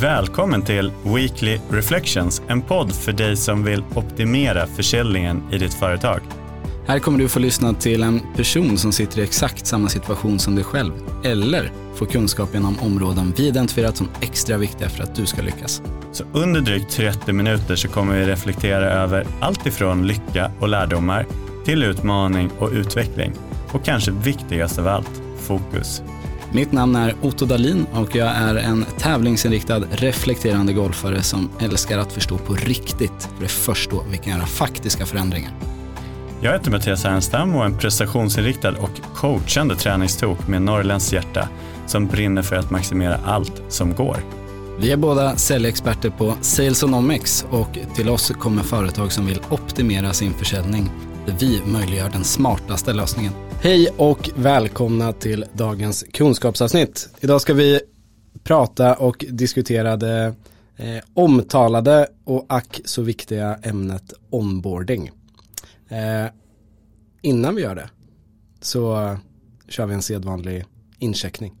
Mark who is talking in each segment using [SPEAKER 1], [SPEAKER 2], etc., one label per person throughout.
[SPEAKER 1] Välkommen till Weekly Reflections, en podd för dig som vill optimera försäljningen i ditt företag.
[SPEAKER 2] Här kommer du få lyssna till en person som sitter i exakt samma situation som dig själv, eller få kunskap inom områden vi identifierat som extra viktiga för att du ska lyckas.
[SPEAKER 1] Så under drygt 30 minuter så kommer vi reflektera över allt ifrån lycka och lärdomar till utmaning och utveckling. Och kanske viktigast av allt, fokus.
[SPEAKER 2] Mitt namn är Otto Dalin och jag är en tävlingsinriktad reflekterande golfare som älskar att förstå på riktigt, för det är först då vi kan göra faktiska förändringar.
[SPEAKER 1] Jag heter Mattias Ernstam och är en prestationsinriktad och coachande träningstok med norrländskt hjärta som brinner för att maximera allt som går.
[SPEAKER 2] Vi är båda säljexperter på Salesonomics och till oss kommer företag som vill optimera sin försäljning där vi möjliggör den smartaste lösningen. Hej och välkomna till dagens kunskapsavsnitt. Idag ska vi prata och diskutera det eh, omtalade och ack så viktiga ämnet onboarding. Eh, innan vi gör det så kör vi en sedvanlig incheckning.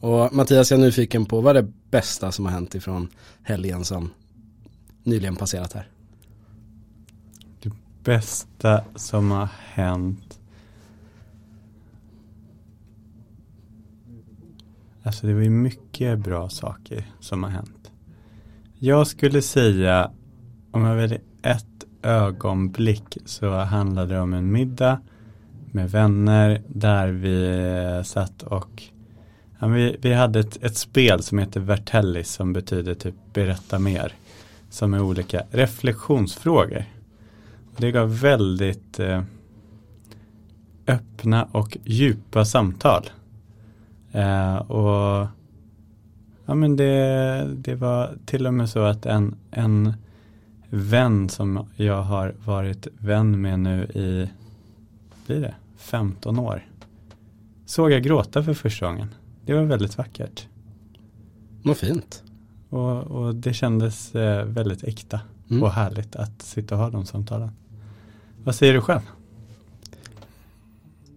[SPEAKER 2] Och Mattias, jag är nyfiken på vad är det bästa som har hänt ifrån helgen som nyligen passerat här?
[SPEAKER 1] Det bästa som har hänt Alltså det var ju mycket bra saker som har hänt. Jag skulle säga, om jag väljer ett ögonblick så handlade det om en middag med vänner där vi eh, satt och ja, vi, vi hade ett, ett spel som heter Vertellis som betyder typ berätta mer. Som är olika reflektionsfrågor. Det gav väldigt eh, öppna och djupa samtal. Eh, och ja, men det, det var till och med så att en, en vän som jag har varit vän med nu i, blir det, 15 år. Såg jag gråta för första gången. Det var väldigt vackert.
[SPEAKER 2] Vad fint.
[SPEAKER 1] Och, och det kändes eh, väldigt äkta mm. och härligt att sitta och ha de samtalen. Vad säger du själv?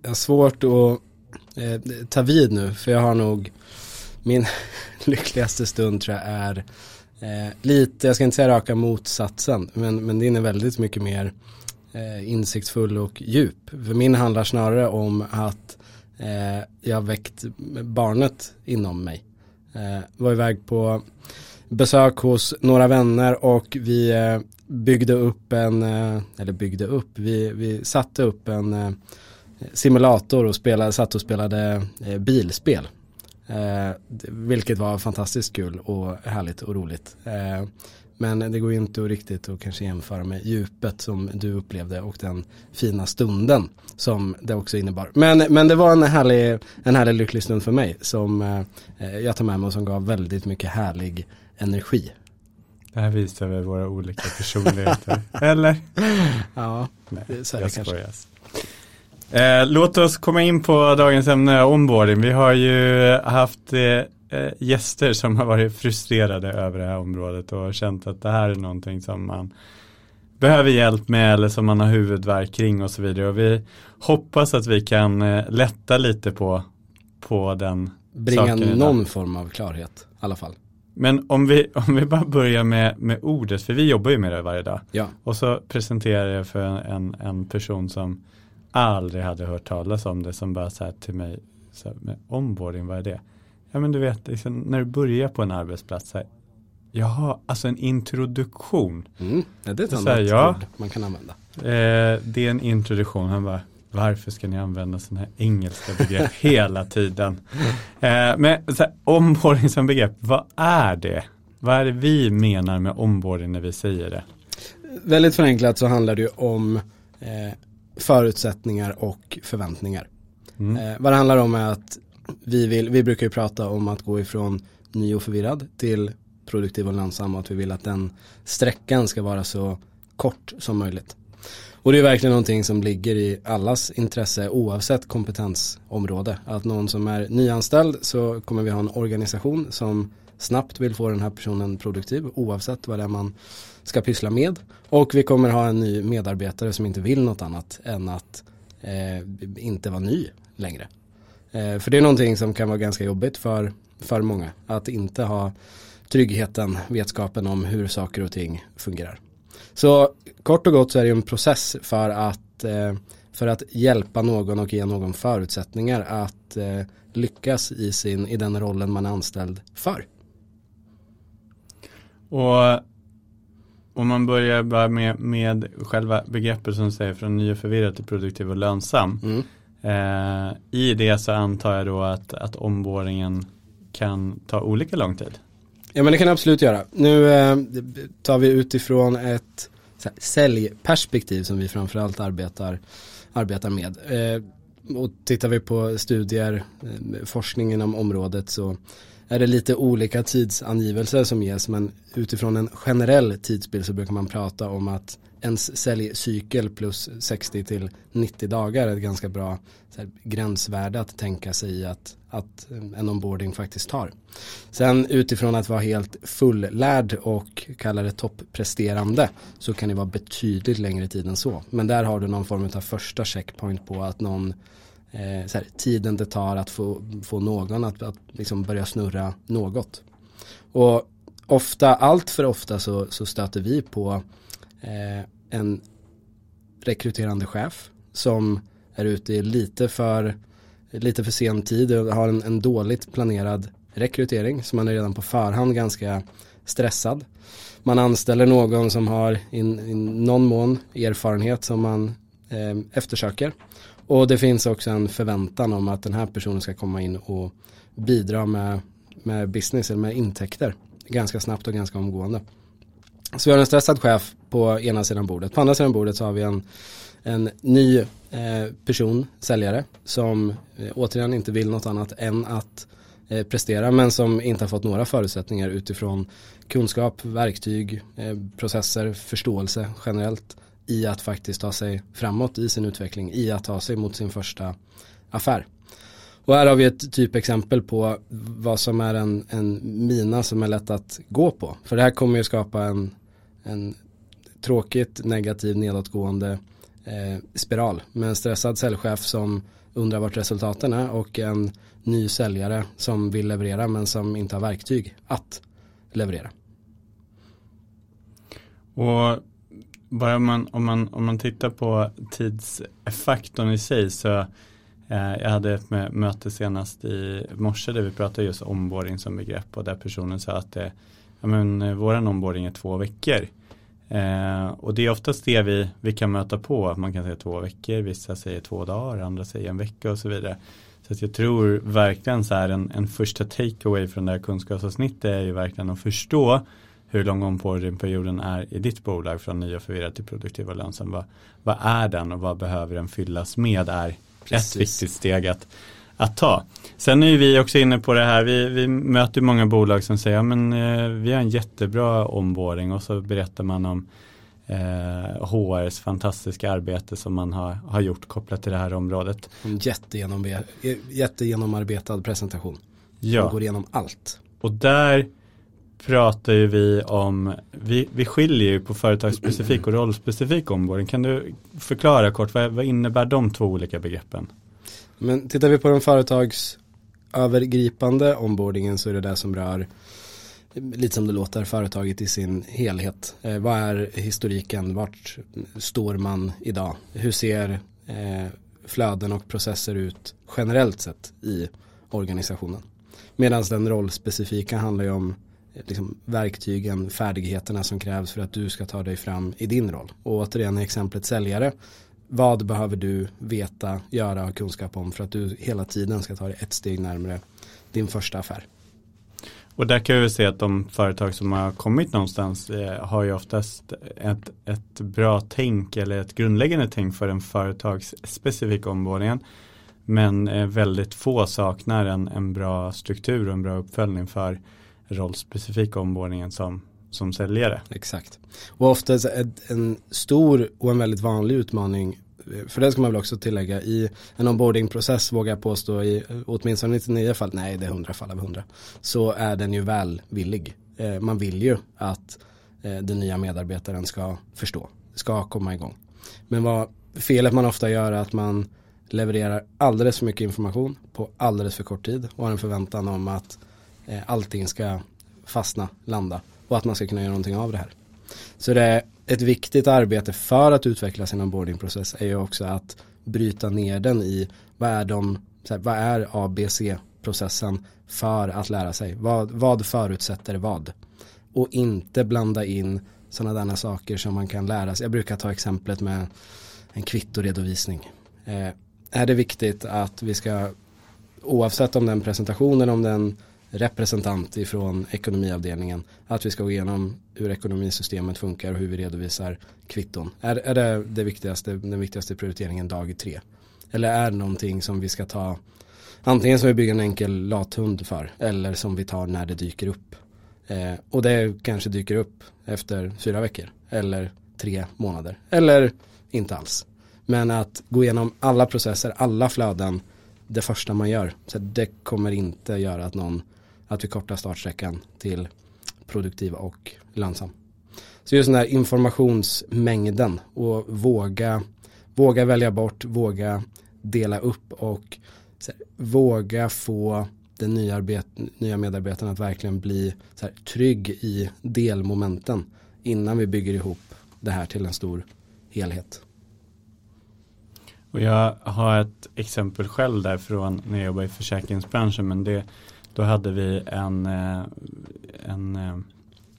[SPEAKER 2] Jag har svårt att eh, ta vid nu för jag har nog min lyckligaste stund tror jag är eh, lite, jag ska inte säga raka motsatsen, men, men din är väldigt mycket mer eh, insiktsfull och djup. För min handlar snarare om att eh, jag väckt barnet inom mig. Eh, var iväg på besök hos några vänner och vi eh, byggde upp en, eh, eller byggde upp, vi, vi satte upp en eh, simulator och spelade, satt och spelade eh, bilspel. Eh, vilket var fantastiskt kul och härligt och roligt. Eh, men det går inte att riktigt att kanske jämföra med djupet som du upplevde och den fina stunden som det också innebar. Men, men det var en härlig, en härlig lycklig stund för mig som eh, jag tar med mig och som gav väldigt mycket härlig energi.
[SPEAKER 1] Det här visar väl våra olika personligheter, eller?
[SPEAKER 2] Ja,
[SPEAKER 1] Nej, så är det kanske. Eh, låt oss komma in på dagens ämne, onboarding. Vi har ju haft eh, eh, gäster som har varit frustrerade över det här området och känt att det här är någonting som man behöver hjälp med eller som man har huvudvärk kring och så vidare. Och vi hoppas att vi kan eh, lätta lite på, på den
[SPEAKER 2] Bringa någon form av klarhet i alla fall.
[SPEAKER 1] Men om vi, om vi bara börjar med, med ordet, för vi jobbar ju med det varje dag.
[SPEAKER 2] Ja.
[SPEAKER 1] Och så presenterar jag för en, en person som aldrig hade hört talas om det som bara sa till mig, så här, med onboarding, vad är det? Ja men du vet, liksom, när du börjar på en arbetsplats, så här, jaha, alltså en introduktion.
[SPEAKER 2] Mm, ja, det är ett annat ja, ord man kan använda.
[SPEAKER 1] Eh, det är en introduktion, han bara, varför ska ni använda sådana här engelska begrepp hela tiden? Eh, men här, onboarding som begrepp, vad är det? Vad är det vi menar med onboarding när vi säger det?
[SPEAKER 2] Väldigt förenklat så handlar det ju om eh, förutsättningar och förväntningar. Mm. Eh, vad det handlar om är att vi, vill, vi brukar ju prata om att gå ifrån ny och förvirrad till produktiv och lönsam och att vi vill att den sträckan ska vara så kort som möjligt. Och det är verkligen någonting som ligger i allas intresse oavsett kompetensområde. Att någon som är nyanställd så kommer vi ha en organisation som snabbt vill få den här personen produktiv oavsett vad det är man ska pyssla med. Och vi kommer ha en ny medarbetare som inte vill något annat än att eh, inte vara ny längre. Eh, för det är någonting som kan vara ganska jobbigt för, för många. Att inte ha tryggheten, vetskapen om hur saker och ting fungerar. Så kort och gott så är det en process för att, eh, för att hjälpa någon och ge någon förutsättningar att eh, lyckas i, sin, i den rollen man är anställd för.
[SPEAKER 1] Och om man börjar bara med, med själva begreppet som säger från ny och förvirrad till produktiv och lönsam. Mm. Eh, I det så antar jag då att, att omboringen kan ta olika lång tid.
[SPEAKER 2] Ja men det kan det absolut göra. Nu eh, tar vi utifrån ett här, säljperspektiv som vi framförallt arbetar, arbetar med. Eh, och tittar vi på studier, eh, forskningen om området så är det lite olika tidsangivelser som ges men utifrån en generell tidsbild så brukar man prata om att ens säljcykel plus 60 till 90 dagar är ett ganska bra här, gränsvärde att tänka sig i att, att en onboarding faktiskt tar. Sen utifrån att vara helt fullärd och kalla det toppresterande så kan det vara betydligt längre tid än så. Men där har du någon form av första checkpoint på att någon eh, här, tiden det tar att få, få någon att, att liksom börja snurra något. Och ofta, allt för ofta så, så stöter vi på eh, en rekryterande chef som är ute i lite för, lite för sen tid och har en, en dåligt planerad rekrytering så man är redan på förhand ganska stressad. Man anställer någon som har i någon mån erfarenhet som man eh, eftersöker. Och det finns också en förväntan om att den här personen ska komma in och bidra med, med business eller med intäkter ganska snabbt och ganska omgående. Så vi har en stressad chef på ena sidan bordet. På andra sidan bordet så har vi en, en ny eh, person, säljare, som eh, återigen inte vill något annat än att eh, prestera men som inte har fått några förutsättningar utifrån kunskap, verktyg, eh, processer, förståelse generellt i att faktiskt ta sig framåt i sin utveckling, i att ta sig mot sin första affär. Och här har vi ett typexempel på vad som är en, en mina som är lätt att gå på. För det här kommer ju skapa en, en tråkigt negativ nedåtgående eh, spiral med en stressad säljchef som undrar vart resultaten är och en ny säljare som vill leverera men som inte har verktyg att leverera.
[SPEAKER 1] Och bara om man, om man, om man tittar på tidsfaktorn i sig så eh, jag hade ett möte senast i morse där vi pratade just onboarding som begrepp och där personen sa att det, ja men eh, våran onboarding är två veckor. Eh, och det är oftast det vi, vi kan möta på. att Man kan säga två veckor, vissa säger två dagar, andra säger en vecka och så vidare. Så att jag tror verkligen så här en, en första takeaway från det här kunskapsavsnittet är ju verkligen att förstå hur lång onboardingperioden är i ditt bolag från ny och förvirrad till produktiv och lönsam. Vad, vad är den och vad behöver den fyllas med är Precis. ett viktigt steg att, att ta. Sen är vi också inne på det här, vi, vi möter många bolag som säger, ja, men eh, vi har en jättebra onboarding och så berättar man om eh, HRs fantastiska arbete som man har, har gjort kopplat till det här området.
[SPEAKER 2] En jättegenomarbetad presentation. Ja. Som går igenom allt.
[SPEAKER 1] Och där pratar ju vi om, vi, vi skiljer ju på företagsspecifik och rollspecifik onboarding. Kan du förklara kort, vad, vad innebär de två olika begreppen?
[SPEAKER 2] Men tittar vi på den företagsövergripande onboardingen så är det det som rör lite som det låter företaget i sin helhet. Eh, vad är historiken? Vart står man idag? Hur ser eh, flöden och processer ut generellt sett i organisationen? Medan den rollspecifika handlar ju om liksom, verktygen, färdigheterna som krävs för att du ska ta dig fram i din roll. Och återigen i exemplet säljare vad behöver du veta, göra och kunskap om för att du hela tiden ska ta dig ett steg närmare din första affär.
[SPEAKER 1] Och där kan vi se att de företag som har kommit någonstans eh, har ju oftast ett, ett bra tänk eller ett grundläggande tänk för den företagsspecifika omvårdningen. Men eh, väldigt få saknar en, en bra struktur och en bra uppföljning för rollspecifika omvårdningen som, som säljare.
[SPEAKER 2] Exakt. Och ofta en stor och en väldigt vanlig utmaning eh, för det ska man väl också tillägga i en onboardingprocess vågar jag påstå i eh, åtminstone 99 fall, nej det är 100 fall av 100, så är den ju välvillig. Eh, man vill ju att den nya medarbetaren ska förstå, ska komma igång. Men vad felet man ofta gör är att man levererar alldeles för mycket information på alldeles för kort tid och har en förväntan om att eh, allting ska fastna, landa och att man ska kunna göra någonting av det här. Så det är ett viktigt arbete för att utveckla sin onboardingprocess är ju också att bryta ner den i vad är, de, här, vad är ABC-processen för att lära sig. Vad, vad förutsätter vad? Och inte blanda in sådana där saker som man kan lära sig. Jag brukar ta exemplet med en kvittoredovisning. Eh, är det viktigt att vi ska, oavsett om den presentationen, om den representant ifrån ekonomiavdelningen, att vi ska gå igenom hur ekonomisystemet funkar och hur vi redovisar kvitton. Är, är det, det viktigaste, den viktigaste prioriteringen dag tre? Eller är det någonting som vi ska ta antingen som vi bygger en enkel lathund för eller som vi tar när det dyker upp. Eh, och det kanske dyker upp efter fyra veckor eller tre månader eller inte alls. Men att gå igenom alla processer, alla flöden det första man gör. Så det kommer inte göra att någon, att vi kortar startsträckan till produktiv och lönsam. Så just den här informationsmängden och våga, våga välja bort, våga dela upp och här, våga få den nya, arbet, nya medarbetaren att verkligen bli här, trygg i delmomenten innan vi bygger ihop det här till en stor helhet.
[SPEAKER 1] Och jag har ett exempel själv där från när jag jobbade i försäkringsbranschen men det, då hade vi en, eh, en eh,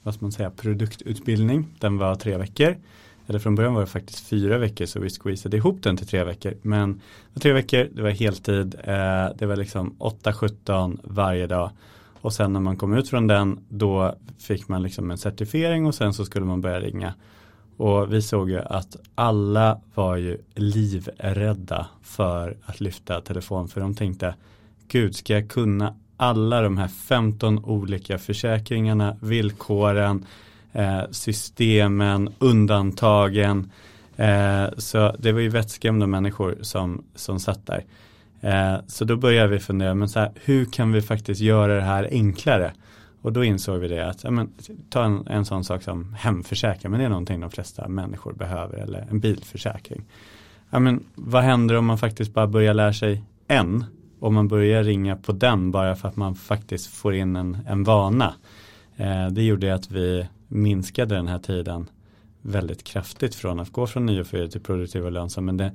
[SPEAKER 1] vad ska man säga, produktutbildning. Den var tre veckor. Eller från början var det faktiskt fyra veckor så vi squeezade ihop den till tre veckor. Men det var tre veckor, det var heltid, eh, det var liksom 8-17 varje dag. Och sen när man kom ut från den då fick man liksom en certifiering och sen så skulle man börja ringa. Och vi såg ju att alla var ju livrädda för att lyfta telefon för de tänkte Gud, ska jag kunna alla de här 15 olika försäkringarna, villkoren, eh, systemen, undantagen. Eh, så det var ju vettskrämda människor som, som satt där. Eh, så då började vi fundera, men så här, hur kan vi faktiskt göra det här enklare? Och då insåg vi det att, ja, men, ta en, en sån sak som hemförsäkring, men det är någonting de flesta människor behöver, eller en bilförsäkring. Ja, men, vad händer om man faktiskt bara börjar lära sig en? Om man börjar ringa på den bara för att man faktiskt får in en, en vana. Eh, det gjorde att vi minskade den här tiden väldigt kraftigt från att gå från 9 4 till produktiv och lönsam. Men det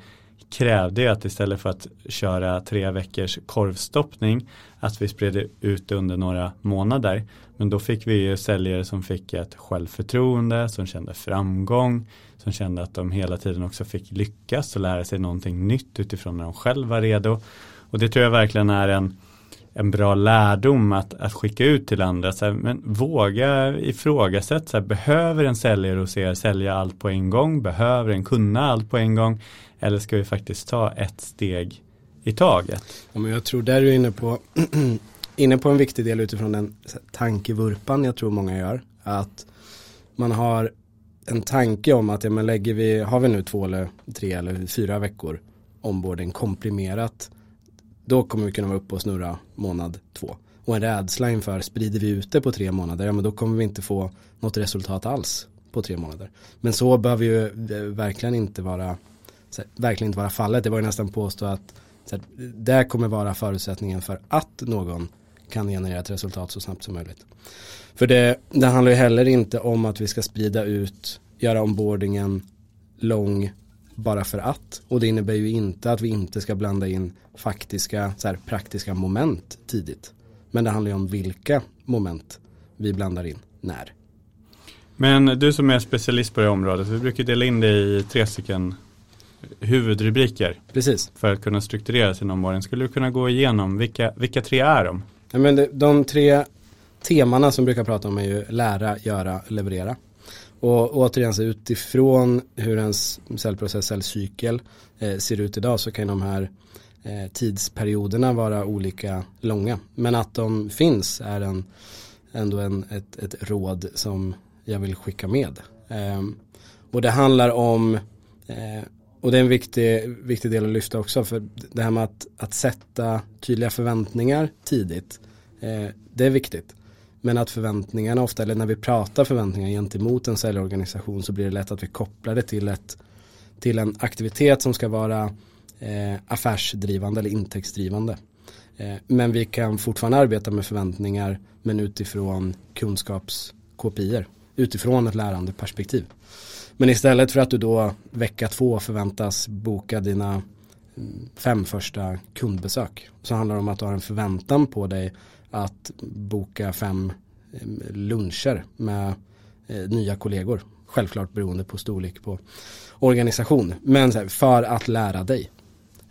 [SPEAKER 1] krävde att istället för att köra tre veckors korvstoppning att vi spred ut det under några månader. Men då fick vi ju säljare som fick ett självförtroende, som kände framgång, som kände att de hela tiden också fick lyckas och lära sig någonting nytt utifrån när de själva var redo. Och det tror jag verkligen är en en bra lärdom att, att skicka ut till andra. Så här, men våga ifrågasätta, så här, behöver en säljare hos er sälja allt på en gång? Behöver en kunna allt på en gång? Eller ska vi faktiskt ta ett steg i taget?
[SPEAKER 2] Ja, men jag tror där är du inne på, inne på en viktig del utifrån den tankevurpan jag tror många gör. Att man har en tanke om att ja, men lägger vi, har vi nu två eller tre eller fyra veckor ombording komprimerat då kommer vi kunna vara uppe och snurra månad två. Och en rädsla inför, sprider vi ut det på tre månader, ja men då kommer vi inte få något resultat alls på tre månader. Men så behöver ju eh, verkligen inte vara, här, verkligen inte vara fallet. Det var ju nästan påstå att så här, det kommer vara förutsättningen för att någon kan generera ett resultat så snabbt som möjligt. För det, det handlar ju heller inte om att vi ska sprida ut, göra onboardingen lång bara för att. Och det innebär ju inte att vi inte ska blanda in faktiska, så här, praktiska moment tidigt. Men det handlar ju om vilka moment vi blandar in när.
[SPEAKER 1] Men du som är specialist på det området, vi brukar dela in det i tre stycken huvudrubriker.
[SPEAKER 2] Precis.
[SPEAKER 1] För att kunna strukturera sin omvårdnad. Skulle du kunna gå igenom, vilka, vilka tre är de?
[SPEAKER 2] Ja, men de, de tre temana som brukar prata om är ju lära, göra, leverera. Och återigen så utifrån hur ens cellprocess, cellcykel eh, ser ut idag så kan de här eh, tidsperioderna vara olika långa. Men att de finns är en, ändå en, ett, ett råd som jag vill skicka med. Eh, och det handlar om, eh, och det är en viktig, viktig del att lyfta också, för det här med att, att sätta tydliga förväntningar tidigt, eh, det är viktigt. Men att förväntningarna ofta, eller när vi pratar förväntningar gentemot en säljorganisation så blir det lätt att vi kopplar det till, ett, till en aktivitet som ska vara eh, affärsdrivande eller intäktsdrivande. Eh, men vi kan fortfarande arbeta med förväntningar men utifrån kunskapskopior, utifrån ett lärande perspektiv. Men istället för att du då vecka två förväntas boka dina mm, fem första kundbesök så handlar det om att du har en förväntan på dig att boka fem eh, luncher med eh, nya kollegor. Självklart beroende på storlek på organisation. Men för att lära dig.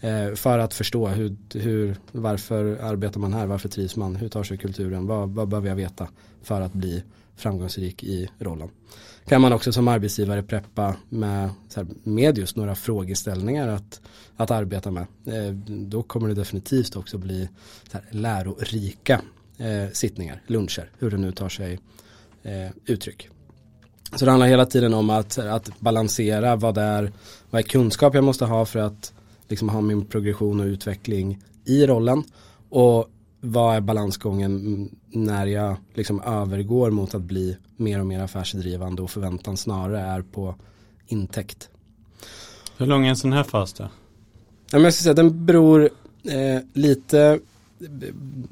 [SPEAKER 2] Eh, för att förstå hur, hur, varför arbetar man här, varför trivs man, hur tar sig kulturen, vad, vad behöver jag veta för att bli framgångsrik i rollen. Kan man också som arbetsgivare preppa med, här, med just några frågeställningar att, att arbeta med. Eh, då kommer det definitivt också bli så här, lärorika eh, sittningar, luncher, hur det nu tar sig eh, uttryck. Så det handlar hela tiden om att, att balansera vad det är, vad är kunskap jag måste ha för att liksom ha min progression och utveckling i rollen och vad är balansgången när jag liksom övergår mot att bli mer och mer affärsdrivande och förväntan snarare är på intäkt.
[SPEAKER 1] Hur lång är en sån här fas då?
[SPEAKER 2] Ja, men jag ska säga, den beror eh, lite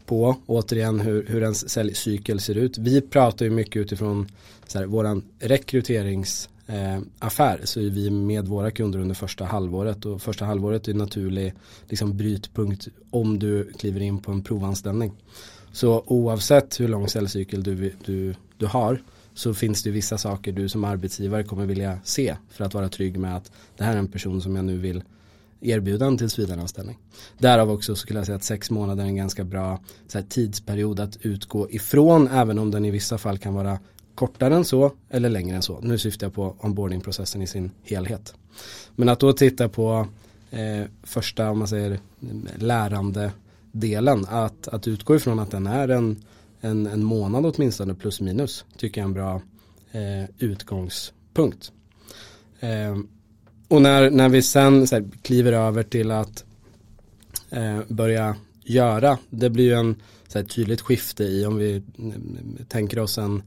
[SPEAKER 2] på återigen hur, hur ens säljcykel ser ut. Vi pratar ju mycket utifrån så här, våran rekryterings eh, affär så är vi med våra kunder under första halvåret och första halvåret är en naturlig liksom, brytpunkt om du kliver in på en provanställning. Så oavsett hur lång säljcykel du, du, du har så finns det vissa saker du som arbetsgivare kommer vilja se för att vara trygg med att det här är en person som jag nu vill erbjuda en tillsvidareanställning. Därav också skulle jag säga att sex månader är en ganska bra här, tidsperiod att utgå ifrån även om den i vissa fall kan vara kortare än så eller längre än så. Nu syftar jag på onboardingprocessen i sin helhet. Men att då titta på eh, första, om man säger, lärande delen, att, att utgå ifrån att den är en, en, en månad åtminstone plus minus, tycker jag är en bra eh, utgångspunkt. Eh, och när, när vi sen här, kliver över till att eh, börja göra, det blir ju en så här, tydligt skifte i om vi mm, tänker oss en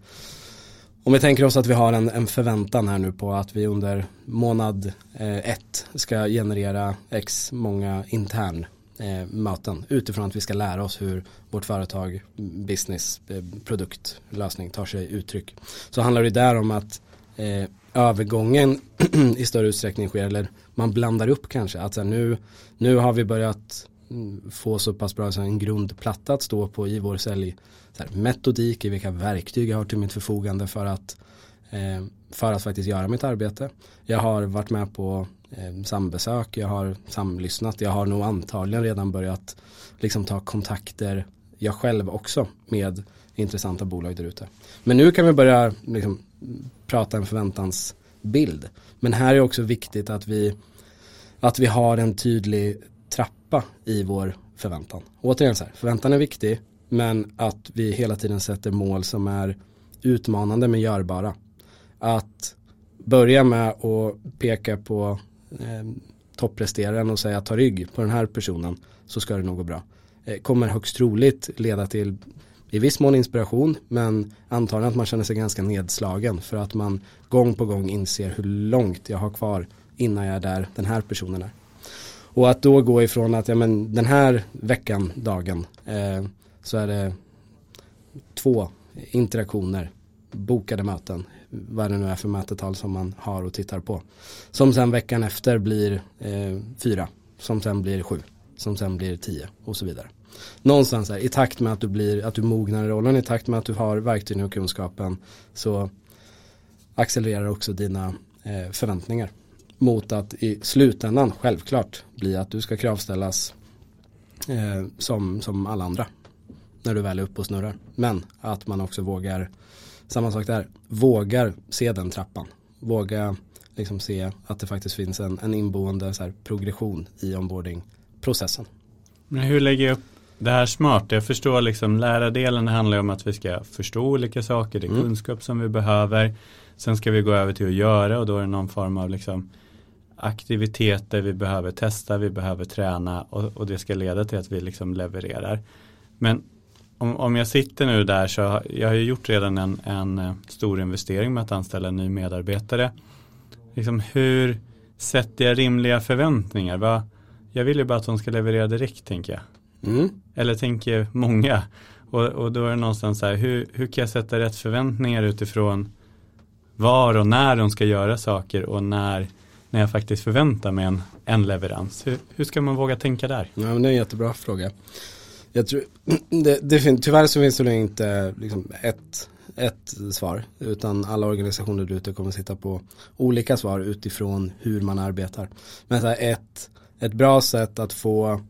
[SPEAKER 2] om vi tänker oss att vi har en, en förväntan här nu på att vi under månad eh, ett ska generera x många intern eh, möten utifrån att vi ska lära oss hur vårt företag, business, eh, produkt, lösning tar sig uttryck. Så handlar det där om att eh, övergången i större utsträckning sker, eller man blandar upp kanske, att så här, nu, nu har vi börjat få så pass bra så en grundplatta att stå på i vår sälj så här, metodik, i vilka verktyg jag har till mitt förfogande för att, eh, för att faktiskt göra mitt arbete. Jag har varit med på eh, sambesök, jag har samlyssnat, jag har nog antagligen redan börjat liksom ta kontakter, jag själv också, med intressanta bolag där ute. Men nu kan vi börja liksom, prata en förväntansbild. Men här är också viktigt att vi, att vi har en tydlig trappa i vår förväntan. Återigen så här, förväntan är viktig, men att vi hela tiden sätter mål som är utmanande men görbara. Att börja med att peka på eh, toppresteraren och säga ta rygg på den här personen så ska det nog gå bra. Eh, kommer högst troligt leda till i viss mån inspiration men antagligen att man känner sig ganska nedslagen för att man gång på gång inser hur långt jag har kvar innan jag är där den här personen är. Och att då gå ifrån att ja, men den här veckan, dagen, eh, så är det två interaktioner, bokade möten, vad det nu är för mötetal som man har och tittar på. Som sen veckan efter blir eh, fyra, som sen blir sju, som sen blir tio och så vidare. Någonstans här, i takt med att du blir, att du mognar i rollen, i takt med att du har verktygen och kunskapen så accelererar också dina eh, förväntningar. Mot att i slutändan självklart bli att du ska kravställas eh, som, som alla andra när du väl är uppe och snurrar. Men att man också vågar, samma sak där, vågar se den trappan. Våga liksom se att det faktiskt finns en, en inboende så här, progression i onboardingprocessen.
[SPEAKER 1] Men hur lägger jag upp det här smart? Jag förstår liksom lärardelen handlar om att vi ska förstå olika saker, det är mm. kunskap som vi behöver. Sen ska vi gå över till att göra och då är det någon form av liksom aktiviteter vi behöver testa, vi behöver träna och, och det ska leda till att vi liksom levererar. Men om, om jag sitter nu där så har jag ju gjort redan en, en eh, stor investering med att anställa en ny medarbetare. Liksom hur sätter jag rimliga förväntningar? Va? jag vill ju bara att de ska leverera direkt tänker jag.
[SPEAKER 2] Mm.
[SPEAKER 1] Eller tänker många. Och, och då är det någonstans så här, hur, hur kan jag sätta rätt förväntningar utifrån var och när de ska göra saker och när, när jag faktiskt förväntar mig en, en leverans. Hur, hur ska man våga tänka där?
[SPEAKER 2] Ja, men det är en jättebra fråga. Jag tror, det, det fin, tyvärr så finns det inte liksom ett, ett svar utan alla organisationer där ute kommer sitta på olika svar utifrån hur man arbetar. Men så här, ett, ett bra sätt att få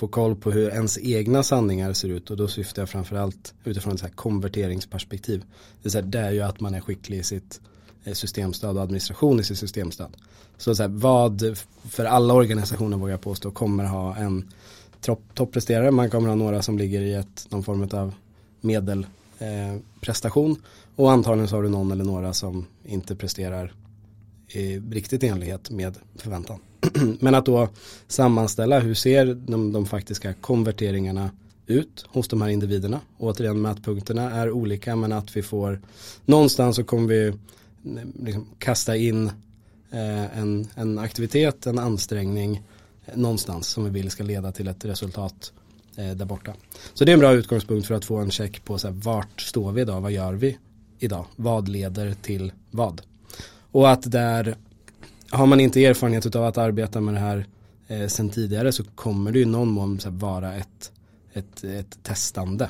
[SPEAKER 2] få koll på hur ens egna sanningar ser ut och då syftar jag framförallt utifrån ett så här konverteringsperspektiv. Det är, det är ju att man är skicklig i sitt Eh, systemstöd och administration i sitt systemstöd. Så, så här, vad för alla organisationer vågar jag påstå kommer ha en toppresterare, man kommer ha några som ligger i ett, någon form av medelprestation eh, och antagligen så har du någon eller några som inte presterar i riktigt enlighet med förväntan. Men att då sammanställa hur ser de, de faktiska konverteringarna ut hos de här individerna. Återigen mätpunkterna är olika men att vi får någonstans så kommer vi liksom kasta in eh, en, en aktivitet, en ansträngning någonstans som vi vill ska leda till ett resultat eh, där borta. Så det är en bra utgångspunkt för att få en check på så här, vart står vi idag, vad gör vi idag, vad leder till vad. Och att där har man inte erfarenhet av att arbeta med det här eh, sen tidigare så kommer det ju någon mån så vara ett, ett, ett testande.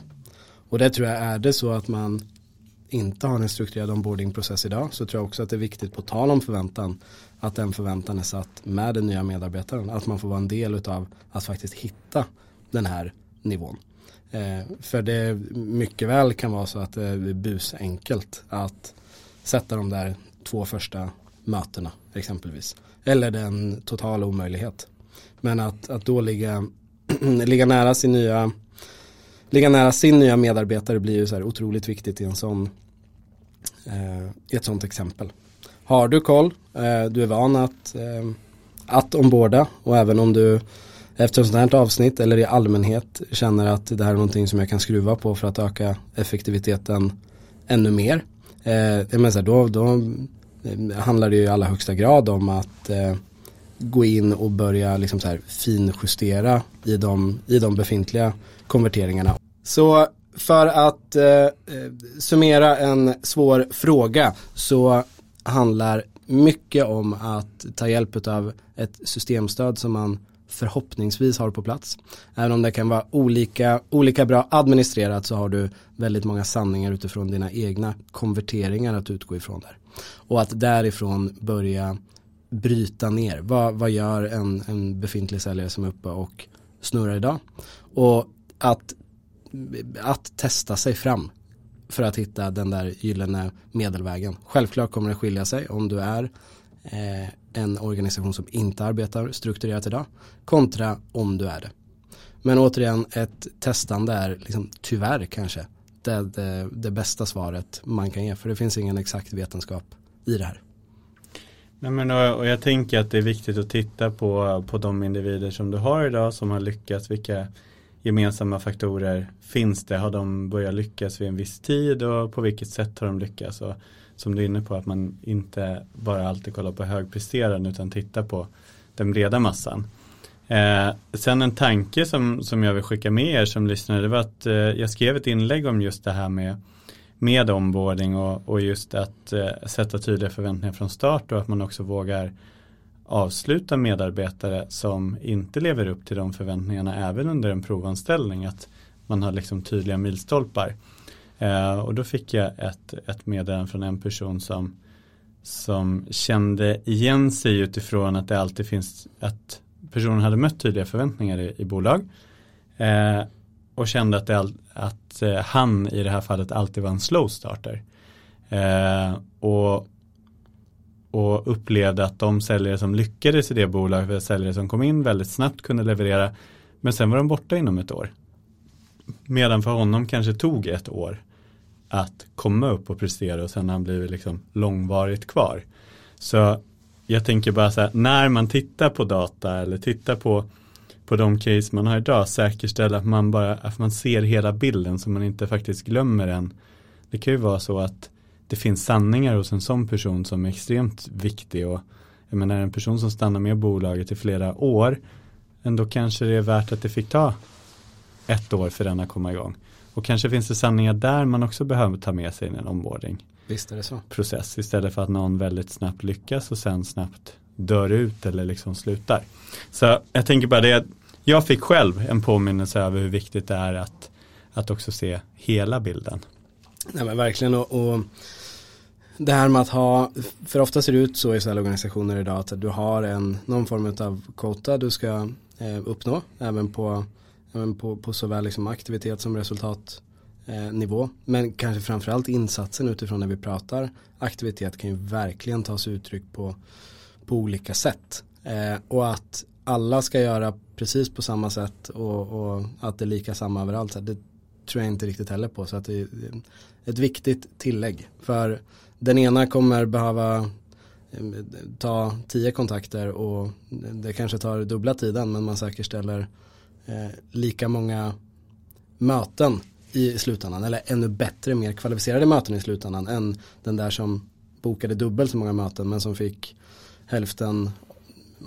[SPEAKER 2] Och det tror jag är det så att man inte har en strukturerad onboardingprocess idag så tror jag också att det är viktigt på tal om förväntan att den förväntan är satt med den nya medarbetaren. Att man får vara en del av att faktiskt hitta den här nivån. Eh, för det mycket väl kan vara så att det är busenkelt att sätta de där två första mötena exempelvis. Eller den totala omöjlighet. Men att, att då ligga, ligga nära sin nya ligga nära sin nya medarbetare blir ju så här otroligt viktigt i en sån eh, i ett sånt exempel. Har du koll, eh, du är van att, eh, att omborda och även om du efter ett sånt här avsnitt eller i allmänhet känner att det här är någonting som jag kan skruva på för att öka effektiviteten ännu mer. Eh, men så här, då, då eh, handlar det ju i allra högsta grad om att eh, gå in och börja liksom så här finjustera i de, i de befintliga konverteringarna. Så för att eh, eh summera en svår fråga så handlar mycket om att ta hjälp av ett systemstöd som man förhoppningsvis har på plats. Även om det kan vara olika, olika bra administrerat så har du väldigt många sanningar utifrån dina egna konverteringar att utgå ifrån där. Och att därifrån börja bryta ner. Vad, vad gör en, en befintlig säljare som är uppe och snurrar idag? Och att, att testa sig fram för att hitta den där gyllene medelvägen. Självklart kommer det skilja sig om du är eh, en organisation som inte arbetar strukturerat idag kontra om du är det. Men återigen, ett testande är liksom, tyvärr kanske det, det, det bästa svaret man kan ge. För det finns ingen exakt vetenskap i det här.
[SPEAKER 1] Nej, men och, och jag tänker att det är viktigt att titta på, på de individer som du har idag som har lyckats. Vilka gemensamma faktorer finns det? Har de börjat lyckas vid en viss tid och på vilket sätt har de lyckats? Och som du är inne på att man inte bara alltid kollar på högpresterande utan tittar på den breda massan. Eh, sen en tanke som, som jag vill skicka med er som lyssnare det var att eh, jag skrev ett inlägg om just det här med med onboarding och, och just att eh, sätta tydliga förväntningar från start och att man också vågar avsluta medarbetare som inte lever upp till de förväntningarna även under en provanställning. Att man har liksom tydliga milstolpar. Eh, och då fick jag ett, ett meddelande från en person som, som kände igen sig utifrån att det alltid finns att personen hade mött tydliga förväntningar i, i bolag. Eh, och kände att, det, att eh, han i det här fallet alltid var en slow starter. Eh, och, och upplevde att de säljare som lyckades i det bolaget, säljare som kom in väldigt snabbt kunde leverera, men sen var de borta inom ett år. Medan för honom kanske tog ett år att komma upp och prestera och sen har han blivit liksom långvarigt kvar. Så jag tänker bara så här, när man tittar på data eller tittar på på de case man har idag säkerställa att man bara att man ser hela bilden så man inte faktiskt glömmer den. Det kan ju vara så att det finns sanningar hos en sån person som är extremt viktig och jag menar en person som stannar med bolaget i flera år ändå kanske det är värt att det fick ta ett år för den att komma igång. Och kanske finns det sanningar där man också behöver ta med sig i en onboarding.
[SPEAKER 2] Visst är det så.
[SPEAKER 1] Process istället för att någon väldigt snabbt lyckas och sen snabbt dör ut eller liksom slutar. Så jag tänker bara det, jag fick själv en påminnelse över hur viktigt det är att, att också se hela bilden.
[SPEAKER 2] Nej men verkligen och, och det här med att ha, för ofta ser det ut så i sådana organisationer idag att du har en, någon form av kvota du ska eh, uppnå även på, även på, på såväl liksom aktivitet som resultatnivå. Eh, nivå. men kanske framförallt insatsen utifrån när vi pratar aktivitet kan ju verkligen ta sig uttryck på, på olika sätt. Eh, och att alla ska göra precis på samma sätt och, och, att det är lika samma överallt. Det tror jag inte riktigt heller på. Så att det är ett viktigt tillägg. För den ena kommer behöva eh, ta tio kontakter och det kanske tar dubbla tiden men man säkerställer eh, lika många möten i slutändan eller ännu bättre, mer kvalificerade möten i slutändan än den där som bokade dubbelt så många möten men som fick hälften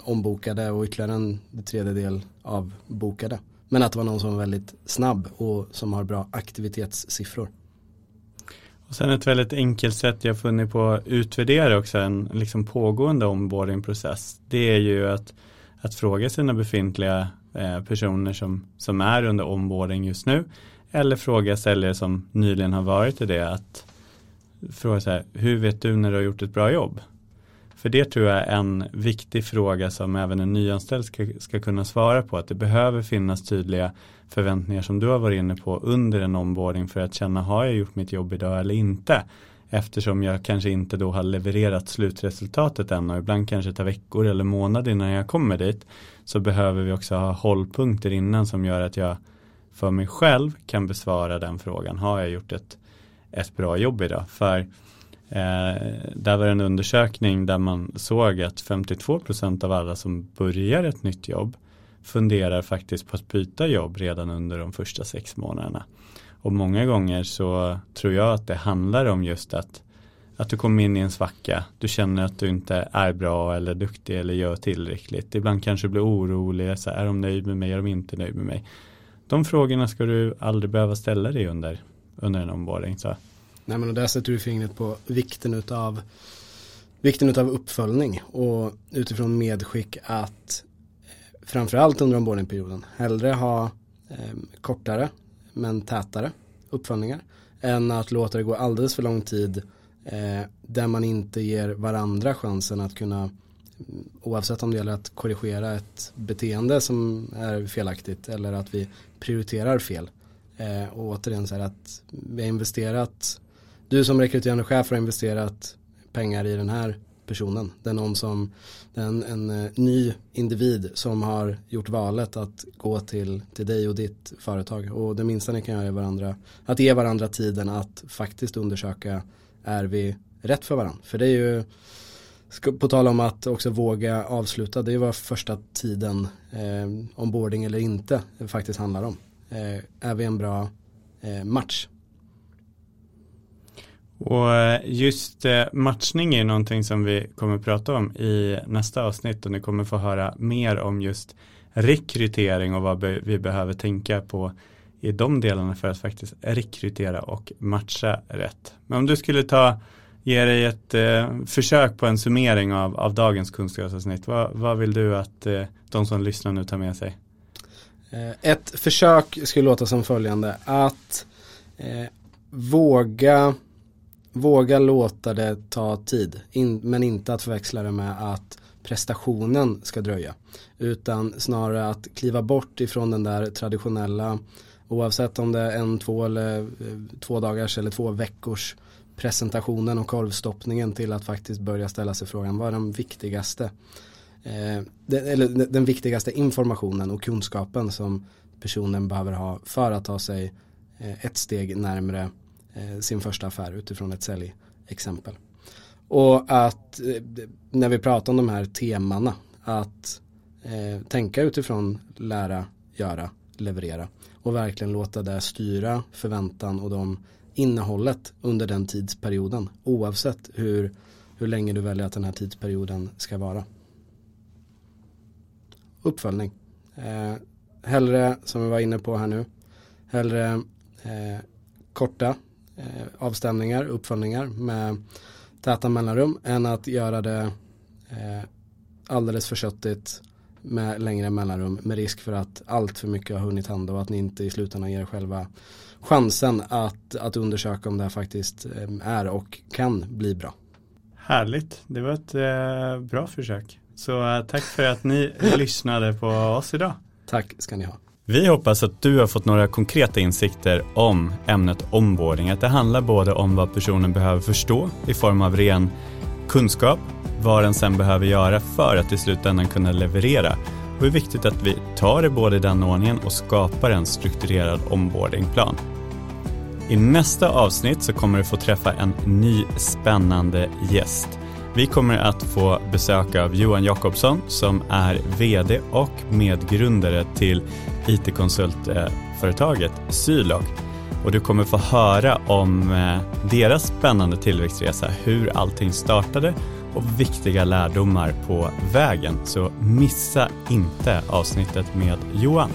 [SPEAKER 2] ombokade och ytterligare en tredjedel avbokade. Men att det var någon som var väldigt snabb och som har bra aktivitetssiffror.
[SPEAKER 1] Och sen ett väldigt enkelt sätt jag funnit på att utvärdera också en liksom pågående onboardingprocess. Det är ju att, att fråga sina befintliga eh, personer som, som är under onboarding just nu. Eller fråga säljare som nyligen har varit i det att fråga så här, hur vet du när du har gjort ett bra jobb? För det tror jag är en viktig fråga som även en nyanställd ska, ska kunna svara på. Att det behöver finnas tydliga förväntningar som du har varit inne på under en onboarding för att känna har jag gjort mitt jobb idag eller inte. Eftersom jag kanske inte då har levererat slutresultatet än och ibland kanske tar veckor eller månader innan jag kommer dit. Så behöver vi också ha hållpunkter innan som gör att jag för mig själv kan besvara den frågan. Har jag gjort ett, ett bra jobb idag? För Eh, där var det en undersökning där man såg att 52% av alla som börjar ett nytt jobb funderar faktiskt på att byta jobb redan under de första sex månaderna. Och många gånger så tror jag att det handlar om just att, att du kommer in i en svacka. Du känner att du inte är bra eller duktig eller gör tillräckligt. Ibland kanske du blir orolig. Så är de nöjd med mig? Är de inte nöjd med mig? De frågorna ska du aldrig behöva ställa dig under, under en omvårdning. Så
[SPEAKER 2] Nej men och där sätter du fingret på vikten utav vikten utav uppföljning och utifrån medskick att eh, framförallt under onboardingperioden hellre ha eh, kortare men tätare uppföljningar än att låta det gå alldeles för lång tid eh, där man inte ger varandra chansen att kunna mm, oavsett om det gäller att korrigera ett beteende som är felaktigt eller att vi prioriterar fel. Eh, och återigen så här att vi har investerat du som rekryterande chef har investerat pengar i den här personen. Det är någon som, det är en, en eh, ny individ som har gjort valet att gå till, till dig och ditt företag. Och det minsta ni kan göra är varandra, att ge varandra tiden att faktiskt undersöka är vi rätt för varandra. För det är ju, på tal om att också våga avsluta, det är vad första tiden eh, ombording eller inte faktiskt handlar om. Eh, är vi en bra eh, match
[SPEAKER 1] och eh, just eh, matchning är någonting som vi kommer att prata om i nästa avsnitt och ni kommer få höra mer om just rekrytering och vad vi behöver tänka på i de delarna för att faktiskt rekrytera och matcha rätt. Men om du skulle ta, ge dig ett eh, försök på en summering av, av dagens kunskapsavsnitt, vad, vad vill du att eh, de som lyssnar nu tar med sig?
[SPEAKER 2] Eh, ett försök skulle låta som följande, att eh, våga våga låta det ta tid. In, men inte att förväxla det med att prestationen ska dröja. Utan snarare att kliva bort ifrån den där traditionella oavsett om det är en, två eller eh, två dagars eller två veckors presentationen och korvstoppningen till att faktiskt börja ställa sig frågan vad är den viktigaste eh, den, eller den viktigaste informationen och kunskapen som personen behöver ha för att ta sig eh, ett steg närmre Eh, sin första affär utifrån ett säljexempel. Och att eh, när vi pratar om de här temana att eh, tänka utifrån lära, göra, leverera och verkligen låta det styra förväntan och de innehållet under den tidsperioden oavsett hur, hur länge du väljer att den här tidsperioden ska vara. Uppföljning Eh, hellre, som vi var inne på här nu, hellre eh, korta eh, avstämningar, uppföljningar med täta mellanrum än att göra det eh, alldeles för köttigt med längre mellanrum med risk för att allt för mycket har hunnit hända och att ni inte i slutändan ger själva chansen att, att undersöka om det här faktiskt eh, är och kan bli bra.
[SPEAKER 1] Härligt, det var ett eh, bra försök. Så eh, tack för att ni lyssnade på oss idag.
[SPEAKER 2] Tack ska ni ha.
[SPEAKER 1] Vi hoppas att du har fått några konkreta insikter om ämnet onboarding. Att det handlar både om vad personen behöver förstå i form av ren kunskap, vad den sen behöver göra för att i slutändan kunna leverera och hur viktigt att vi tar det både i den ordningen och skapar en strukturerad onboardingplan. I nästa avsnitt så kommer du få träffa en ny spännande gäst. Vi kommer att få besök av Johan Jakobsson som är VD och medgrundare till IT-konsultföretaget Sylog. Och du kommer få höra om eh, deras spännande tillväxtresa, hur allting startade och viktiga lärdomar på vägen. Så missa inte avsnittet med Johan.